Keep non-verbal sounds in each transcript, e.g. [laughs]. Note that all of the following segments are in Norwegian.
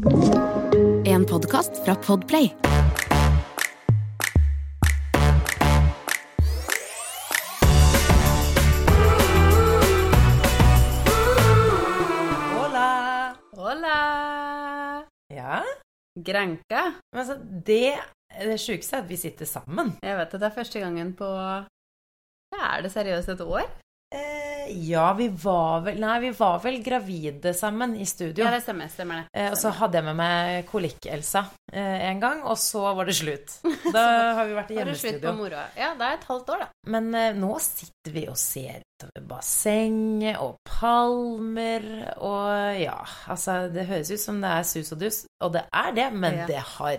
En podkast fra Podplay. Hola! Hola! Ja, Granka. men altså, det, det sjukeste er at vi sitter sammen. Jeg vet at det er første gangen på ja, Er det seriøst et år? Eh, ja, vi var vel Nei, vi var vel gravide sammen i studio. Ja, det stemmer. stemmer det. Eh, og så hadde jeg med meg kolikk-Elsa eh, en gang, og så var det slutt. [laughs] Da har vi vært i hjemmestudio. Ja, det er et halvt år, da. Men eh, nå sitter vi og ser utover bassenget og palmer og ja, altså Det høres ut som det er sus og dus, og det er det, men Ja. det har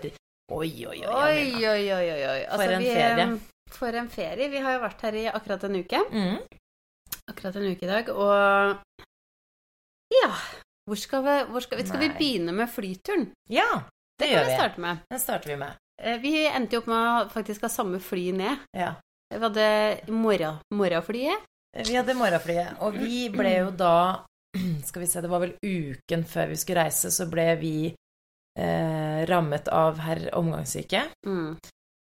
Oi, oi, oi. Oi, oi, oi, oi. oi. Altså, For en vi, ferie. eh, For en ferie. Vi har jo vært her i akkurat en uke. Mm. Akkurat en uke i dag, og Ja. Hvor skal vi, hvor skal vi, skal vi begynne med flyturen? Ja, det, det gjør vi vi. starte med. Den starter vi med. Eh, Vi endte jo opp med å faktisk ha samme fly ned. Ja. Vi hadde morgen, morgenflyet. Vi hadde morgenflyet, og vi ble jo da [clears throat] Skal vi se, det var vel uken før vi skulle reise, så ble vi eh, rammet av herr omgangssyke. Mm.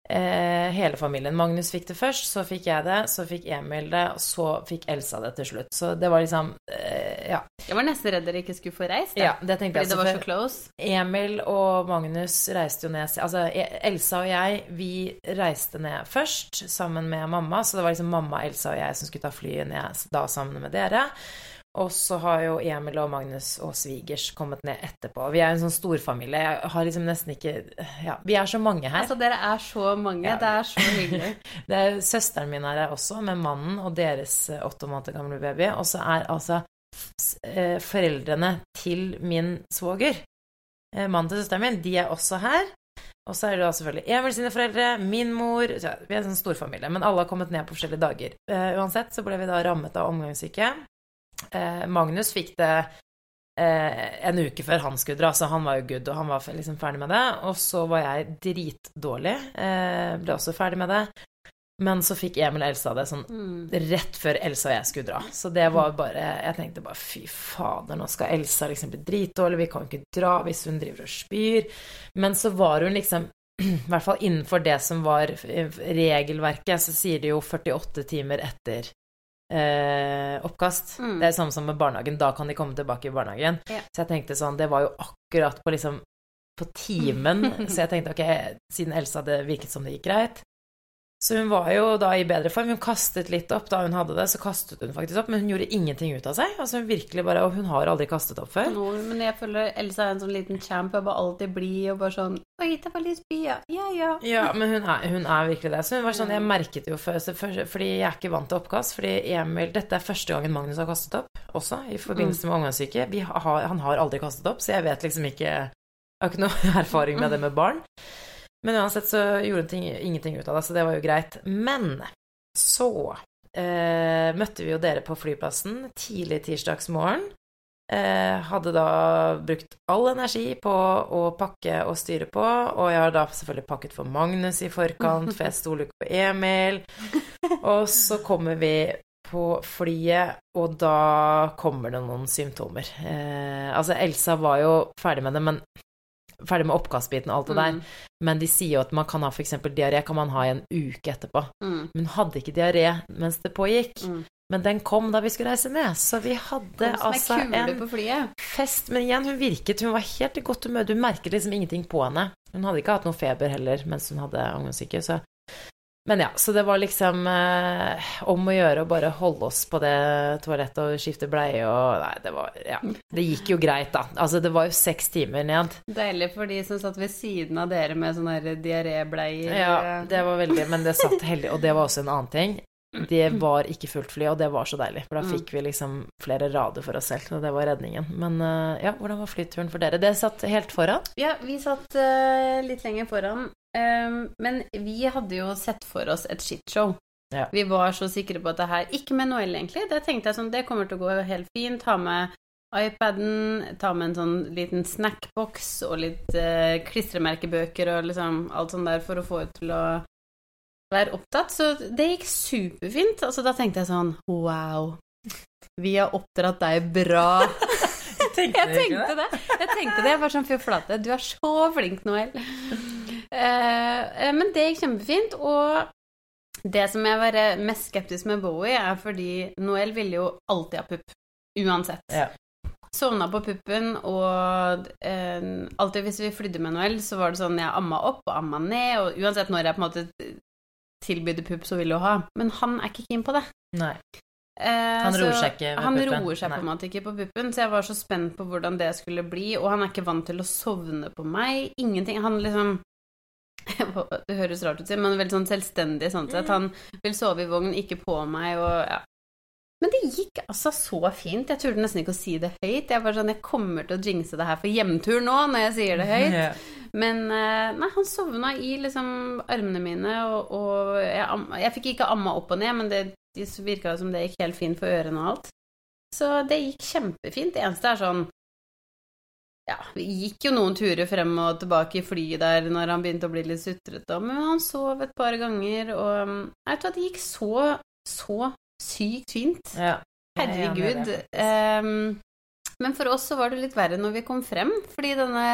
Eh, hele familien. Magnus fikk det først, så fikk jeg det, så fikk Emil det, og så fikk Elsa det til slutt. Så det var liksom eh, Ja. Jeg var nesten redd dere ikke skulle få reist. da. ja det tenkte Fordi jeg det var så close. Emil og Magnus reiste jo ned Altså E- Elsa og jeg, vi reiste ned først sammen med mamma, så det var liksom mamma, Elsa og jeg som skulle ta flyet ned da sammen med dere. Og så har jo Emil og Magnus og svigers kommet ned etterpå. Vi er en sånn storfamilie. Jeg har liksom nesten ikke Ja, vi er så mange her. Altså, dere er så mange. Ja. Det er så hyggelig. [laughs] Det er, søsteren min er her også, med mannen og deres eh, åtte måneder gamle baby. Og så er altså eh, foreldrene til min svoger, eh, mannen til søsteren min, de er også her. Og så er det da selvfølgelig Emil sine foreldre, min mor Vi er en sånn storfamilie, men alle har kommet ned på forskjellige dager. Uansett så ble vi da rammet av omgangssyke. Eh, Magnus fikk det eh, en uke før han skulle dra, så han var jo good, og han var liksom ferdig med det. Og så var jeg dritdårlig, eh, ble også ferdig med det. Men så fikk Emil og Elsa det sånn Mm. rett før Elsa og jeg skulle dra. Så det var bare Jeg tenkte bare fy fader, nå skal Elsa liksom bli dritdårlig, vi kan jo ikke dra hvis hun driver og spyr. Men så var hun liksom [clears throat] I hvert fall innenfor det som var regelverket, så sier det jo 48 timer etter eh, oppkast. Mm. Det er samme som med barnehagen. Da kan de komme tilbake i barnehagen. Ja. Så jeg tenkte sånn Det var jo akkurat på liksom på timen, [laughs] så jeg tenkte ok, siden Elsa hadde virket som det gikk greit Så hun var jo da i bedre form. Hun kastet litt opp da hun hadde det, så kastet hun faktisk opp, men hun gjorde ingenting ut av seg. Altså hun virkelig bare Og hun har aldri kastet opp før. Nå, men jeg føler Elsa er en sånn liten champ. og bare alltid blid og bare sånn Oi, det var litt spy, ja. Ja, ja. Ja, men hun er, hun er virkelig det. Så hun var sånn, jeg merket jo før, fordi jeg er ikke vant til oppkast. Fordi Emil Dette er første gangen Magnus har kastet opp, også, i forbindelse med omgangssyke. Har, han har aldri kastet opp, så jeg vet liksom ikke Jeg har ikke noe [laughs] erfaring med det med barn. Men uansett så gjorde ting, ingenting ut av det, så det var jo greit. Men så eh, møtte vi jo dere på flyplassen tidlig tirsdagsmorgen. Eh, hadde da brukt all energi på å pakke og styre på, og jeg har da selvfølgelig pakket for Magnus i forkant, for jeg stoler ikke på Emil. Og så kommer vi på flyet, og da kommer det noen symptomer. Eh, altså, Elsa var jo ferdig med det, men ferdig med oppkastbiten og alt det der. Mm. Men de sier jo at man kan ha f.eks. diaré kan man ha i en uke etterpå. Mm. Men hun hadde ikke diaré mens det pågikk. Mm. Men den kom da vi skulle reise ned, så vi hadde altså en fest. Men igjen, hun virket Hun var helt i godt humør. Du merket liksom ingenting på henne. Hun hadde ikke hatt noe feber heller mens hun hadde ungdomssyke. så Men ja, så det var liksom eh, om å gjøre å bare holde oss på det toalettet og skifte bleie og Nei, det var Ja. Det gikk jo greit, da. Altså, det var jo seks timer ned. Deilig for de som satt ved siden av dere med sånne her diarébleier. Ja, det var veldig Men det satt heldig, og det var også en annen ting. Det var ikke fullt fly, og det var så deilig, for da Mm. fikk vi liksom flere rader for oss selv, og det var redningen. Men eh, ja, hvordan var flyturen for dere? Det satt helt foran? Ja, vi satt uh, litt lenger foran. Ehm, men vi hadde jo sett for oss et shitshow. Ja. Vi var så sikre på at det her Ikke med Noel, egentlig. Det tenkte jeg sånn, det kommer til å gå helt fint. Ta med iPaden, ta med en sånn liten snackbox og litt eh, klistremerkebøker og liksom alt sånt der for å få ut til å være opptatt. Så det gikk superfint. Altså, da tenkte jeg sånn Wow. Vi har oppdratt deg bra. [laughs] Tenkte Jeg tenkte det. det. Jeg tenkte det. Jeg var sånn fy flate, du er så flink, Noel. Eh, eh, men det gikk kjempefint, og det som jeg var mest skeptisk med Bowie, er fordi Noel ville jo alltid ha pupp. Uansett. Ja. Sovna på puppen, og eh, alltid hvis vi flydde med Noel, så var det sånn jeg amma opp og amma ned, og uansett når jeg på en måte tilbydde pupp, så ville hun ha. Men han er ikke keen på det. Nei. Eh, Han roer seg ikke ved Han puppen. roer seg på en måte ikke på puppen, så jeg var så spent på hvordan det skulle bli, og han er ikke vant til å sovne på meg. Ingenting. Han liksom [laughs] Det høres rart ut, men veldig sånn selvstendig sånn sett. Han vil sove i vogn, ikke på meg, og ja. Men det gikk altså så fint. Jeg turte nesten ikke å si det høyt. Jeg var sånn, jeg kommer til å jinxe det her for hjemtur nå, når jeg sier det [laughs] høyt. Men eh, nei, han sovna i liksom armene mine, og, og jeg, jeg fikk ikke amma opp og ned, men det de virka som det gikk helt fint for ørene og alt. Så det gikk kjempefint. Det eneste er sånn Ja, vi gikk jo noen turer frem og tilbake i flyet der når han begynte å bli litt sutrete, men han sov et par ganger, og um, jeg tror at det gikk så, så sykt fint. Ja. Herregud. Ja, det det. Ehm, men for oss så var det litt verre når vi kom frem, fordi denne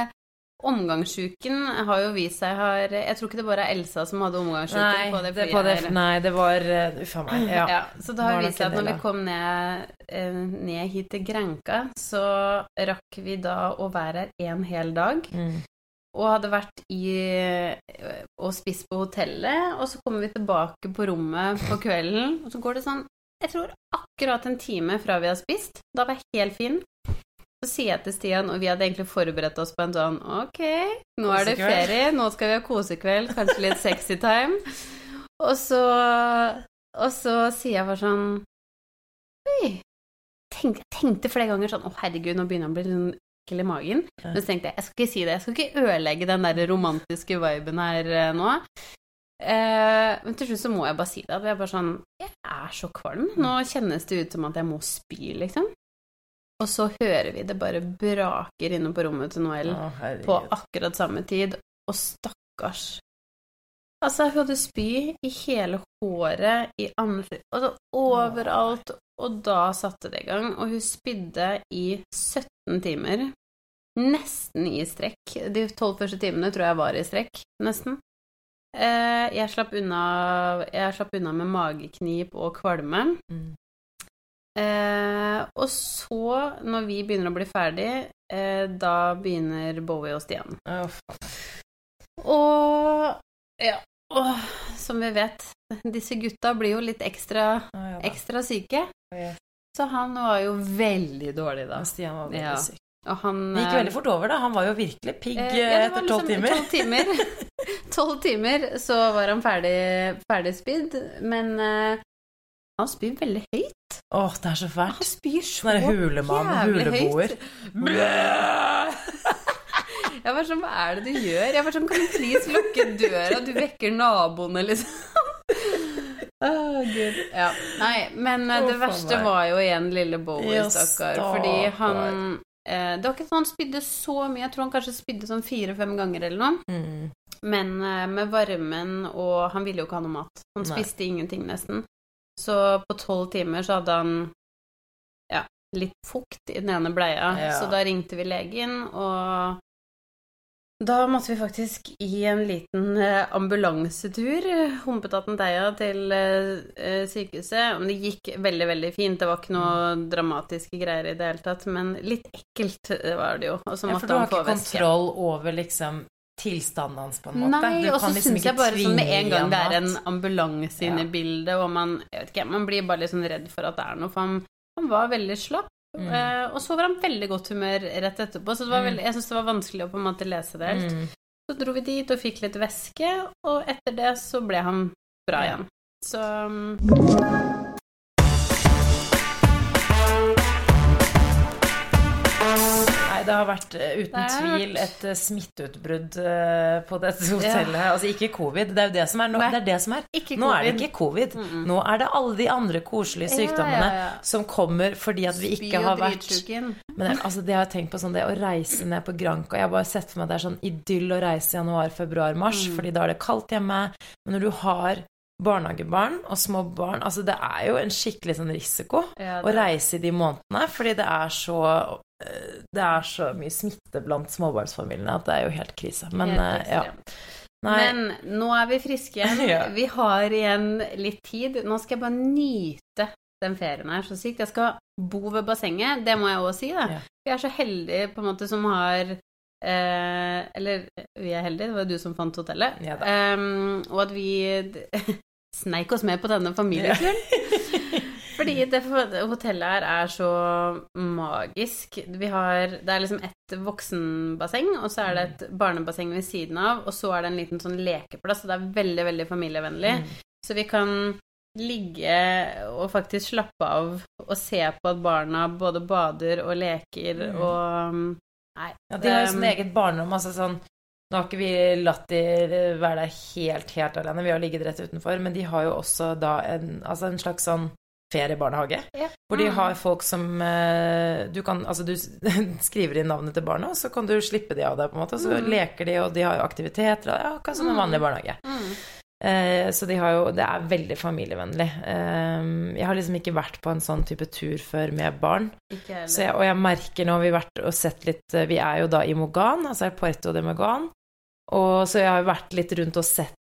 omgangssjuken har jo vist seg har Jeg tror ikke det bare er Elsa som hadde omgangssjuken på det det, på det, nei, det var uffa Uff a meg. Ja. Ja, så det har vist seg at når vi kom ned, eh, ned hit til Grenka, så rakk vi da å være her en hel dag. Mm. Og hadde vært i og spist på hotellet, og så kommer vi tilbake på rommet på kvelden, og så går det sånn Jeg tror akkurat en time fra vi har spist. Da var jeg helt fin. Så sier jeg til Stian, og vi hadde egentlig forberedt oss på en sånn Ok, nå er det ferie, nå skal vi ha kosekveld, kanskje litt sexy time. Og så, og så sier jeg bare sånn Oi. Tenk, jeg tenkte flere ganger sånn Å, herregud, nå begynner han å bli litt sånn ekkel i magen. Men så tenkte jeg jeg skal ikke si det. Jeg skal ikke ødelegge den der romantiske viben her eh, nå. Eh, men til slutt så må jeg bare si det. At jeg bare sånn Jeg er så kvalm. Nå kjennes det ut som at jeg må spy, liksom. Og så hører vi det bare braker inne på rommet til Noel Å, på akkurat samme tid. Og stakkars Altså, hun hadde spy i hele håret, i ansiktet Altså overalt. Og da satte det i gang. Og hun spydde i 17 timer. Nesten i strekk. De tolv første timene tror jeg var i strekk. Nesten. Eh, jeg, slapp unna, jeg slapp unna med mageknip og kvalme. Mm. Eh, og så, når vi begynner å bli ferdig, eh, da begynner Bowie og Stian. Oh. Og ja, og, som vi vet, [laughs] disse gutta blir jo litt ekstra, oh, ja ekstra syke. Ja. Så han var jo veldig dårlig da. Stian var veldig Ja. syk. Han Det gikk veldig fort over, da. Han var jo virkelig pigg eh, eh, ja, etter tolv liksom timer. Tolv timer. [laughs] Timer, så var han ferdig, ferdig spydd. Men eh, han spyr veldig høyt. Åh, det er så fælt. Han spyr så Sånn hulemann, huleboer. Jeg var sånn, hva er det du gjør? Jeg var sånn, kan du please lukke døra? Du vekker naboene, liksom. Åh, Gud. Ja. Nei, men eh, Å, det faen verste meg. var jo igjen lille Bowie, Ja, stakkar. Fordi han eh, Det var ikke sånn han spydde så mye. Jeg tror han kanskje spydde sånn fire-fem ganger eller noe. Mm. Men eh, med varmen og Han ville jo ikke ha noe mat. Han Nei. spiste ingenting, nesten. Så på tolv timer så hadde han ja, litt fukt i den ene bleia. Ja. Så da ringte vi legen, og da måtte vi faktisk i en liten eh, ambulansetur, humpetatten deia, til eh, eh, sykehuset. Men det gikk veldig, veldig fint. Det var ikke noe dramatiske greier i det hele tatt, men litt ekkelt eh, var det jo. Og så Ja, måtte for du har han få ikke kontroll over liksom tilstanden hans, på en måte. Nei, du og så kan liksom syns jeg bare sånn med en gang det er en ambulanse inne i bildet, og man Jeg vet ikke, man blir bare litt sånn redd for at det er noe, for han, han var veldig slapp. Mm. Uh, og så var han veldig godt humør rett etterpå, så det var Mm. veldig, jeg syns det var vanskelig å på en måte lese det helt. Mm. Så dro vi dit og fikk litt væske, og etter det så ble han bra igjen. Så mm, det har vært eh, uten har tvil vært- et eh, smitteutbrudd eh, på dette hotellet. Altså ikke covid, det er jo det som er nå. Det er det som er. Nå er det ikke covid. Mm -mm. Nå er det alle de andre koselige sykdommene Ja, ja, ja. som kommer fordi at vi ikke har vært. Men det, altså, det har jeg tenkt på sånn, det å reise ned på Granca Jeg har bare sett for meg at det er sånn idyll å reise i januar, februar, mars, Mm. fordi da er det kaldt hjemme. Men når du har barnehagebarn og små barn Altså, det er jo en skikkelig sånn risiko Ja, å reise i de månedene, fordi det er så det er så mye smitte blant småbarnsfamiliene at det er jo helt krise. Men Helt eh, ja. Nei, Men nå er vi friske igjen. [laughs] Ja. Vi har igjen litt tid. Nå skal jeg bare nyte den ferien her så sykt. Jeg skal bo ved bassenget, det må jeg òg si, da. Ja. Vi er så heldige på en måte som har eh, Eller vi er heldige, det var du som fant hotellet. Ja um, og at vi [laughs] sneik oss med på denne familieturen. [laughs] Fordi det hotellet her er så magisk. Vi har Det er liksom et voksenbasseng, og så er det et barnebasseng ved siden av, og så er det en liten sånn lekeplass, og det er veldig, veldig familievennlig. Mm. Så vi kan ligge og faktisk slappe av og se på at barna både bader og leker Mm. og Nei. Ja, de har jo sånn eget barnerom. Altså sånn Nå har ikke vi latt de være der helt, helt alene, vi har ligget rett utenfor, men de har jo også da en, altså en slags sånn feriebarnehage. Ja. Hvor de Mm. har folk som eh, Du kan Altså, du [laughs] skriver inn navnet til barna, og så kan du slippe de av deg, på en måte. Og Så Mm. leker de, og de har jo aktiviteter, ja, akkurat som en Mm. vanlig barnehage. Mm. Eh, så de har jo Det er veldig familievennlig. Eh, jeg har liksom ikke vært på en sånn type tur før med barn. Så jeg, og jeg merker nå, vi har vært og sett litt eh, Vi er jo da i Mogan, altså i Puerto de Mogan. Og så jeg har vært litt rundt og sett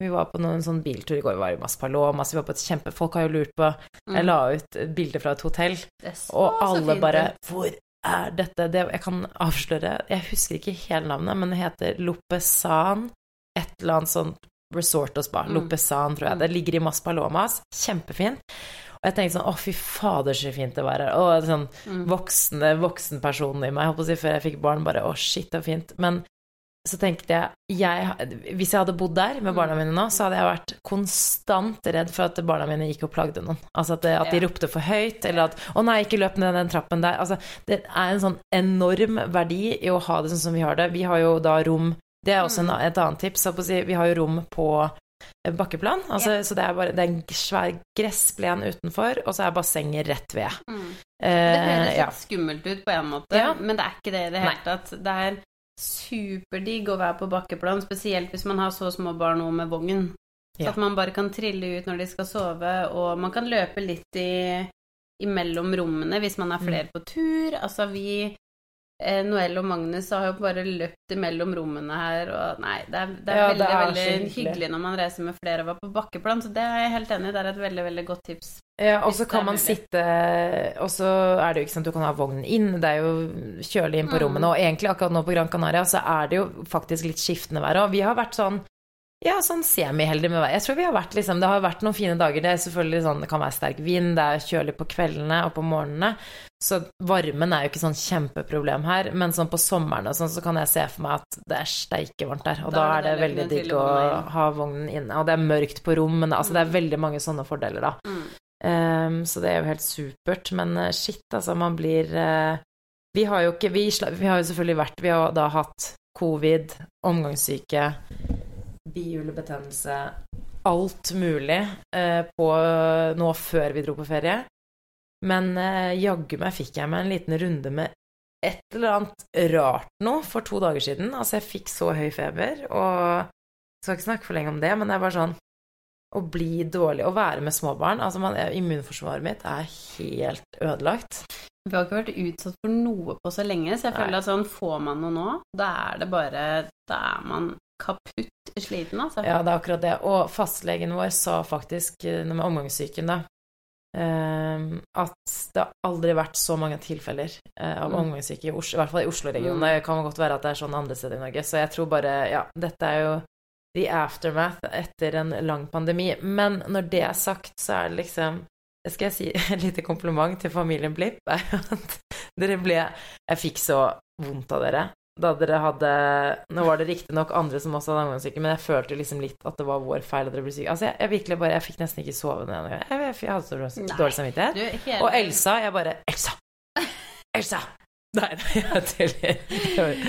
Vi var på noen sånn biltur i går, vi var i Maspalomas, vi var på et kjempe Folk har jo lurt på Jeg Mm. la ut bilder bilde fra et hotell, og alle bare. Hvor er dette? Det, jeg kan avsløre Jeg husker ikke hele navnet, men det heter Lopesan. Et eller annet sånt resort og spa. Mm. Lopesan, tror jeg. Det ligger i Maspalomas. Kjempefint. Og jeg tenkte sånn Å, fy fader, så fint det var her. Og sånn Mm. voksne, voksenpersonen i meg, holdt på å si, før jeg fikk barn, bare å, shit, det var fint. Men så tenkte jeg, jeg Hvis jeg hadde bodd der med barna mine nå, så hadde jeg vært konstant redd for at barna mine gikk og plagde noen. Altså at, at de ropte for høyt, eller at 'Å nei, ikke løp ned den trappen der'. Altså, det er en sånn enorm verdi i å ha det sånn som vi har det. Vi har jo da rom Det er også en, et annet tips. Si, vi har jo rom på eh, bakkeplan, altså, så det er bare det er en svær gressplen utenfor, og så er bassenget rett ved. Mm. Det høres litt ja. skummelt ut på en måte, Ja. men det er ikke det i det hele tatt. Det er superdigg å være på bakkeplan, spesielt hvis man har så små barn og med vogn. Så Ja. at man bare kan trille ut når de skal sove, og man kan løpe litt i, imellom rommene hvis man er Mm. flere på tur. Altså vi eh, Noelle og Magnus har jo bare løpt imellom rommene her, og nei, det er, det er Ja, veldig, det er veldig hyggelig. hyggelig når man reiser med flere og var på bakkeplan, så det er jeg helt enig i. Det er et veldig, veldig godt tips. Ja, og så kan man mulig. sitte Og så er det jo ikke sant, du kan ha vognen inn, det er jo kjølig inn på Mm. rommene, og egentlig akkurat nå på Gran Canaria så er det jo faktisk litt skiftende vær, og vi har vært sånn ja, sånn semiheldig med vær. Jeg tror vi har vært liksom Det har vært noen fine dager. Det er selvfølgelig sånn Det kan være sterk vind, det er kjølig på kveldene og på morgenene. Så varmen er jo ikke sånn kjempeproblem her, men sånn på sommeren og sånn så kan jeg se for meg at det er steikevarmt der, og da, Da er det det veldig digg å ha vognen inne. Og det er mørkt på rom, men altså det er veldig mange sånne fordeler, da. Mm. Um, så det er jo helt supert. Men eh, shit, altså, man blir uh, Vi har jo ikke vi, vi har jo selvfølgelig vært Vi har da hatt covid, omgangssyke, bihulebetennelse, alt mulig eh, på nå før vi dro på ferie. Men eh, jaggu meg fikk jeg meg en liten runde med et eller annet rart noe for to dager siden. Altså, jeg fikk så høy feber, og jeg skal ikke snakke for lenge om det, men det er bare sånn å bli dårlig, å være med småbarn altså man, Immunforsvaret mitt er helt ødelagt. Vi har ikke vært utsatt for noe på så lenge, så jeg Nei. føler at sånn får man noe nå, da er det bare Da er man kaputt sliten, altså. Ja, det er akkurat det. Og fastlegen vår sa faktisk, når med omgangssyken, da, eh, at det har aldri vært så mange tilfeller eh, av Mm. omgangssyke i Oslo, i hvert fall i Oslo-regionen. Mm. Det kan godt være at det er sånn andre steder i Norge. Så jeg tror bare Ja, dette er jo the aftermath etter en lang pandemi. Men når det er sagt, så er det liksom det skal jeg si [laughs] et lite kompliment til familien Blipp, er at dere ble Jeg fikk så vondt av dere da dere hadde Nå var det riktignok andre som også hadde omgangssyke, men jeg følte liksom litt at det var vår feil at dere ble syke. Altså, jeg, jeg virkelig bare Jeg fikk nesten ikke sove den ene gangen. Jeg, jeg, hadde så dårlig, dårlig samvittighet. Du, hele- Og Elsa, jeg bare Elsa! Elsa! Nei, nei, jeg tuller.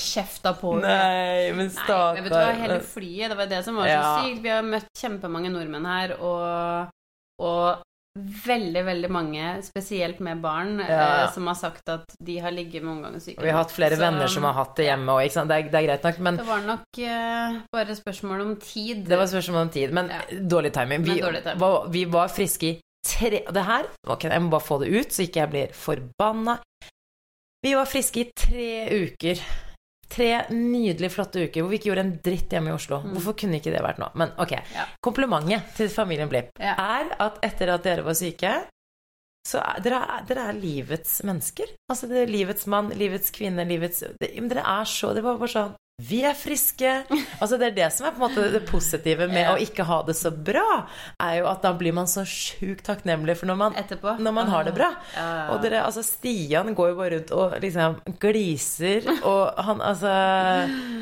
Kjefta på Nei, men Nei, men vet du hva, hele flyet, det var det som var så Ja. sykt. Vi har møtt kjempemange nordmenn her, og, og veldig, veldig mange, spesielt med barn, Ja. eh, som har sagt at de har ligget med omgangssyke. Vi har hatt flere Så- venner som har hatt det hjemme òg, ikke sant. Det er, det er greit nok, men Det var nok eh, bare spørsmål om tid. Det var spørsmål om tid, men Ja. dårlig timing. Vi, dårlig timing. Var, vi var friske i tre Det her Ok, jeg må bare få det ut, så ikke jeg blir forbanna. Vi var friske i tre uker. Tre nydelig flotte uker hvor vi ikke gjorde en dritt hjemme i Oslo. Hvorfor kunne ikke det vært nå? Men ok. Ja. Komplimentet til familien Blipp Ja. er at etter at dere var syke, så er dere, er- dere er livets mennesker. Altså det er livets mann, livets kvinne, livets det, Dere er så Det var bare sånn Vi er friske. Altså det er det som er på en måte det positive med Ja. å ikke ha det så bra, er jo at da blir man så sjukt takknemlig for når man, når man har det bra. Ja. Og dere, altså Stian går jo bare rundt og liksom gliser, [laughs] og han altså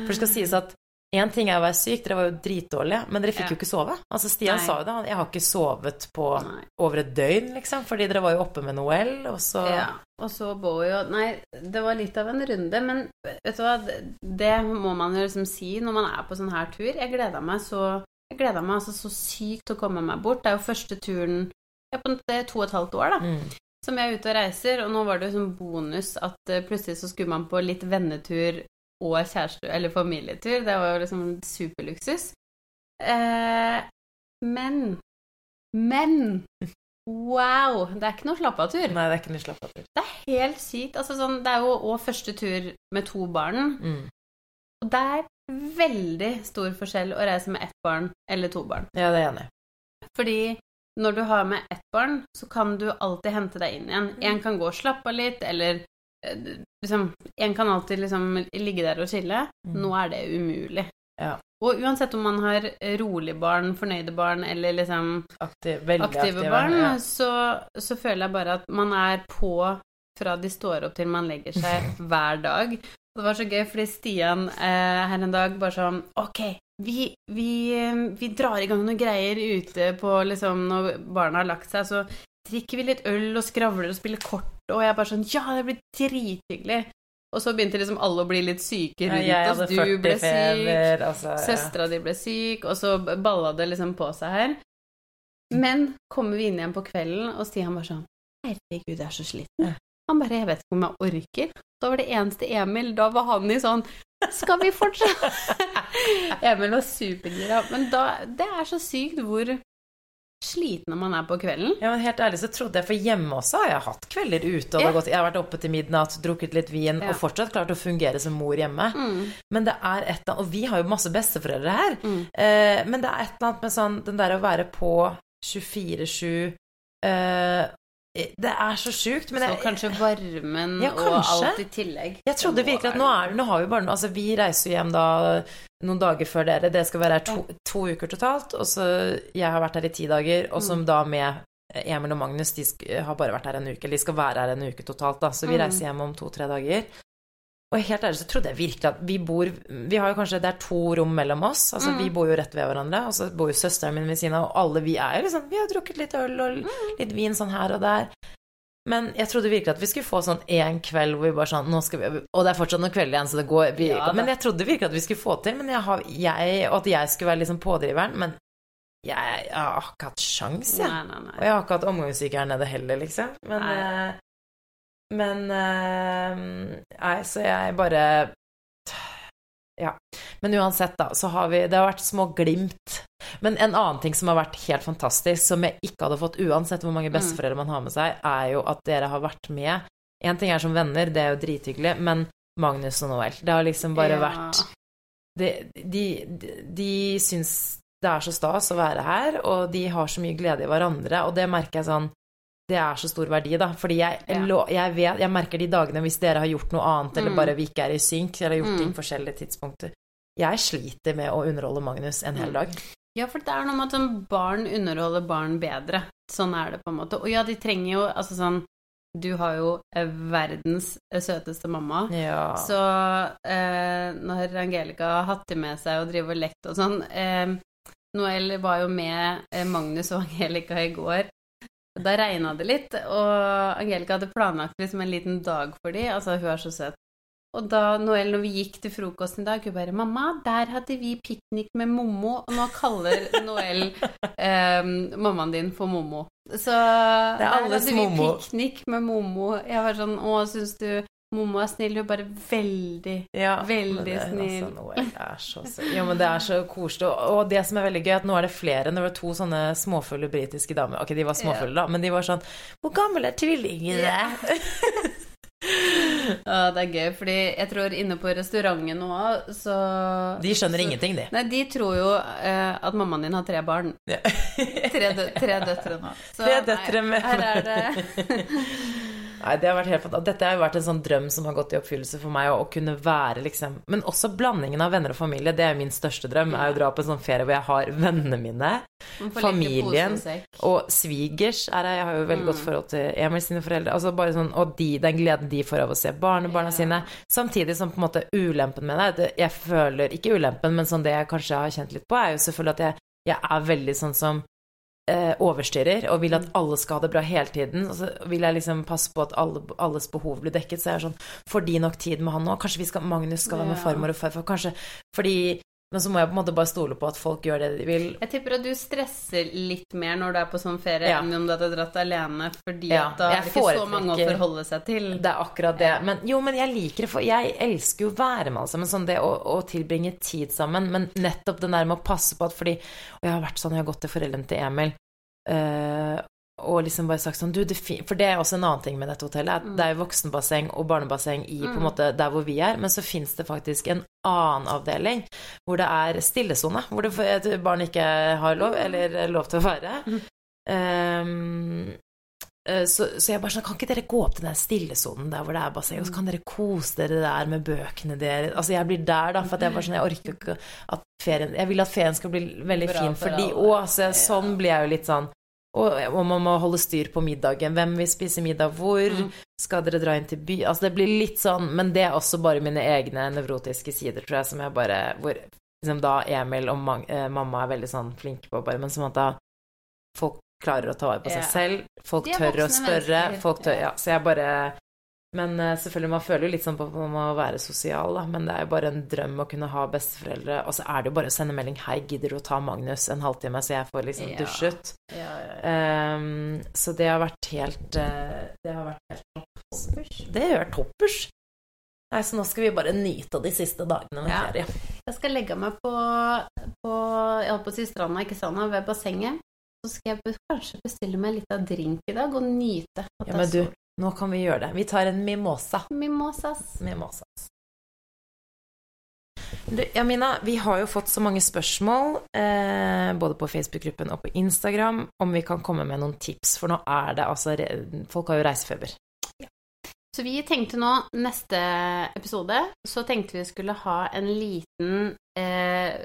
For det skal sies at én ting er å være syk, dere var jo dritdårlige, men dere fikk Ja. jo ikke sove. Altså Stian Nei. sa jo det, han- jeg har ikke sovet på Nei. over et døgn, liksom, fordi dere var jo oppe med Noel, og så Ja, og så Bowie jo Nei, det var litt av en runde, men vet du hva, det, må man jo liksom si når man er på sånn her tur. Jeg gleda meg så Jeg gleda meg altså så sykt til å komme meg bort. Det er jo første turen ja, på det to og et halvt år, da, mm. som jeg er ute og reiser, og nå var det jo sånn bonus at eh, plutselig så skulle man på litt vennetur og kjæreste- eller familietur. Det var jo liksom superluksus. Eh, men Men Wow! Det er ikke noe slappatur. Nei, det er ikke noe slappatur. Det er helt sykt. Altså, sånn, det er jo òg første tur med to barn. Mm. Og det er veldig stor forskjell å reise med ett barn eller to barn. Ja, det er enig. Fordi når du har med ett barn, så kan du alltid hente deg inn igjen. Én En kan gå og slappe av litt, eller liksom En kan alltid liksom ligge der og chille. Mm. Nå er det umulig. Ja. Og uansett om man har rolig barn, fornøyde barn eller liksom Aktiv, aktive aktive barn, Ja. så, så føler jeg bare at man er på fra de står opp til man legger seg [laughs] hver dag. Og det var så gøy, fordi Stian eh, her en dag bare sånn Ok, vi, vi, eh, vi drar i gang noen greier ute på liksom Når barna har lagt seg, så drikker vi litt øl og skravler og spiller kort, og jeg bare sånn Ja, det blir drithyggelig. Og så begynte liksom alle å bli litt syke rundt ja, oss. Du 40 ble syk. altså, ja. Søstera di ble syk, og så balla det liksom på seg her. Men kommer vi inn igjen på kvelden, og Stian bare sånn Herregud, jeg er så sliten. Han bare Jeg vet ikke om jeg orker. Da var det eneste Emil. Da var han i sånn Skal vi fortsette? [laughs] Emil var supergira. Men da Det er så sykt hvor sliten når man er på kvelden. Ja, men helt ærlig så trodde jeg, for hjemme også har jeg hatt kvelder ute, og Ja. har gått, jeg har vært oppe til midnatt, drukket litt vin, Ja. og fortsatt klart å fungere som mor hjemme. Mm. Men det er et eller annet, og vi har jo masse besteforeldre her, Mm. eh, men det er et eller annet med sånn, den der å være på 24-7, eh, det er så sjukt, Så jeg, kanskje varmen Ja, og alt i tillegg. jeg trodde virkelig at nå er nå har vi bare Altså, vi reiser jo hjem da noen dager før dere. Det skal være her to, to uker totalt. Og så Jeg har vært her i ti dager, og som Mm. da med Emil og Magnus De har bare vært her en uke. Eller de skal være her en uke totalt, da. Så vi Mm. reiser hjem om to-tre dager. Og helt ærlig så trodde jeg virkelig at vi bor Vi har jo kanskje Det er to rom mellom oss. Altså Mm. vi bor jo rett ved hverandre, og så bor jo søsteren min ved siden av, og alle vi er jo liksom Vi har drukket litt øl og Mm. litt vin sånn her og der. Men jeg trodde virkelig at vi skulle få sånn én kveld hvor vi bare sånn nå skal vi, Og det er fortsatt noen kvelder igjen, så det går vi, Ja. Men jeg trodde virkelig at vi skulle få til. Men jeg har, jeg, og at jeg skulle være liksom pådriveren. Men jeg, jeg har ikke hatt sjans, jeg. Nei, nei, nei. Og jeg har ikke hatt omgangssyke her nede heller, liksom. Men eh, Men eh, Nei, så jeg bare Ja. Men uansett, da, så har vi Det har vært små glimt. Men en annen ting som har vært helt fantastisk, som jeg ikke hadde fått uansett hvor mange Mm. besteforeldre man har med seg, er jo at dere har vært med. Én ting er som venner, det er jo drithyggelig, men Magnus og Noel Det har liksom bare Ja. vært de, de, de, de syns det er så stas å være her, og de har så mye glede i hverandre, og det merker jeg sånn Det er så stor verdi, da. Fordi jeg, Ja. jeg, vet, jeg merker de dagene hvis dere har gjort noe annet, eller Mm. bare vi ikke er i synk, eller har gjort Mm. ting forskjellige tidspunkter Jeg sliter med å underholde Magnus en hel Mm. dag. Ja, for det er noe med at sånn barn underholder barn bedre. Sånn er det på en måte. Og ja, de trenger jo Altså sånn Du har jo eh, verdens eh, søteste mamma. Ja. Så eh, når Angelica har hatt det med seg og driver og lekt og sånn eh, Noel var jo med eh, Magnus og Angelica i går. Da regna det litt, og Angelica hadde planlagt liksom en liten dag for dem. Altså, hun er så søt. Og da Noel, når vi gikk til frokosten i dag, hun bare 'Mamma, der hadde vi piknik med Mommo.' Og nå kaller Noel eh, mammaen din for Mommo. Så der hadde vi piknik med Mommo. Jeg var sånn 'Å, syns du Mommo er snill?' Hun er bare veldig Ja, Veldig men det, snill. Altså, så. Jo, men det er så koselig. Og, det som er veldig gøy, at nå er det flere. Det var to sånne småfulle britiske damer. Ok, de var småfulle, da, men de var sånn Hvor gammel er tvillingene? [laughs] Ja, det er gøy, fordi jeg tror inne på restauranten nå, så De skjønner så, ingenting, de. Nei, de tror jo eh, at mammaen din har tre barn. Ja. [laughs] Tre, dø tre døtre nå. Så, Tre døtre med- Her er det [laughs] Nei, det har vært helt fantastisk. Dette har jo vært en sånn drøm som har gått i oppfyllelse for meg, å, kunne være liksom Men også blandingen av venner og familie, det er min største drøm. Er å dra på en sånn ferie hvor jeg har vennene mine, familien og svigers er jeg, jeg har jo veldig godt forhold til Emil sine foreldre. Altså bare sånn, Og de, den gleden de får av å se barnebarna sine. Samtidig som på en måte ulempen med det, det Jeg føler Ikke ulempen, men sånn det jeg kanskje har kjent litt på, er jo selvfølgelig at jeg, jeg er veldig sånn som eh, overstyrer og vil at alle skal ha det bra hele tiden. Og så vil jeg liksom passe på at alle, alles behov blir dekket. Så jeg er sånn Får de nok tid med han nå? Kanskje vi skal, Magnus skal være med farmor og farfar? Kanskje Fordi Men så må jeg på en måte bare stole på at folk gjør det de vil. Jeg tipper at du stresser litt mer når du er på sånn ferie, Ja. enn om du hadde dratt alene, fordi Ja, at da er det ikke så mange å forholde seg til. Det er akkurat det. Men, jo, men jeg liker det, for jeg elsker jo å være med alle sammen. Sånn det å, å tilbringe tid sammen. Men nettopp det der med å passe på at fordi Og jeg har vært sånn, jeg har gått til foreldrene til Emil eh, og liksom bare sagt sånn du, det For det er også en annen ting med dette hotellet. At det er jo voksenbasseng og barnebasseng i på en måte der hvor vi er, men så fins det faktisk en annen avdeling hvor det er stillesone. Hvor det, barn ikke har lov, eller lov til å være. Mm. Um, så, så jeg bare sånn Kan ikke dere gå opp til den stillesonen der hvor det er basseng, og så kan dere kose dere der med bøkene deres Altså, jeg blir der, da, for at jeg bare sånn Jeg orker ikke at ferien Jeg vil at ferien skal bli veldig Bra fin for for de òg, så jeg, sånn blir jeg jo litt sånn og, og man må holde styr på middagen. Hvem vil spise middag hvor? Mm. Skal dere dra inn til by? Altså, det blir litt sånn Men det er også bare mine egne nevrotiske sider, tror jeg, som jeg bare Hvor liksom da Emil og eh, mamma er veldig sånn flinke på bare Men som at da folk klarer å ta vare på seg selv. Folk tør å spørre. Folk tør, ja. Så jeg bare Men eh, selvfølgelig, man føler jo litt sånn på man må være sosial, da. Men det er jo bare en drøm å kunne ha besteforeldre. Og så er det jo bare å sende melding 'Hei, gidder du å ta Magnus en halvtime, så jeg får liksom dusjet?' Ja, ja, ja. um, så det har vært helt eh, Det har vært helt toppers. Det gjør toppers. Nei, så nå skal vi bare nyte av de siste dagene med ferie. Jeg skal legge meg på, på Jeg holdt på å si stranda, ikke stranda, ved bassenget. Så skal jeg kanskje bestille meg litt av drink i dag og nyte at Ja, men du. Nå kan vi gjøre det. Vi tar en mimosa. Mimosas. Mimosas. Du, Jamina, vi har jo fått så mange spørsmål, eh, både på Facebook-gruppen og på Instagram, om vi kan komme med noen tips, for nå er det altså Folk har jo reisefeber. Så vi tenkte nå, neste episode, så tenkte vi skulle ha en liten eh,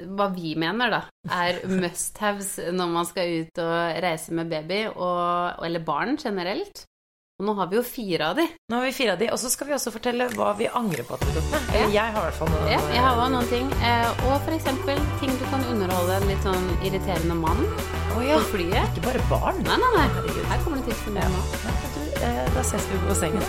Hva vi mener, da, er [laughs] must-haves når man skal ut og reise med baby, og, eller barn generelt. Og nå har vi jo fire av de. Nå har vi fire av de, og så skal vi også fortelle hva vi angrer på at vi tok med. Ja. jeg har i hvert fall noen. Ja, jeg har også noen ting. Eh, og for eksempel ting du kan underholde en litt sånn irriterende mann oh, ja. på flyet. Ikke bare barn. Nei, nei, nei. Herregud. Her kommer det tips til meg nå. Du, eh, da ses vi på sengen.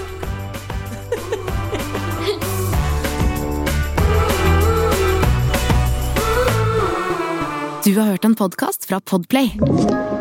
Du har hørt en podkast fra Podplay.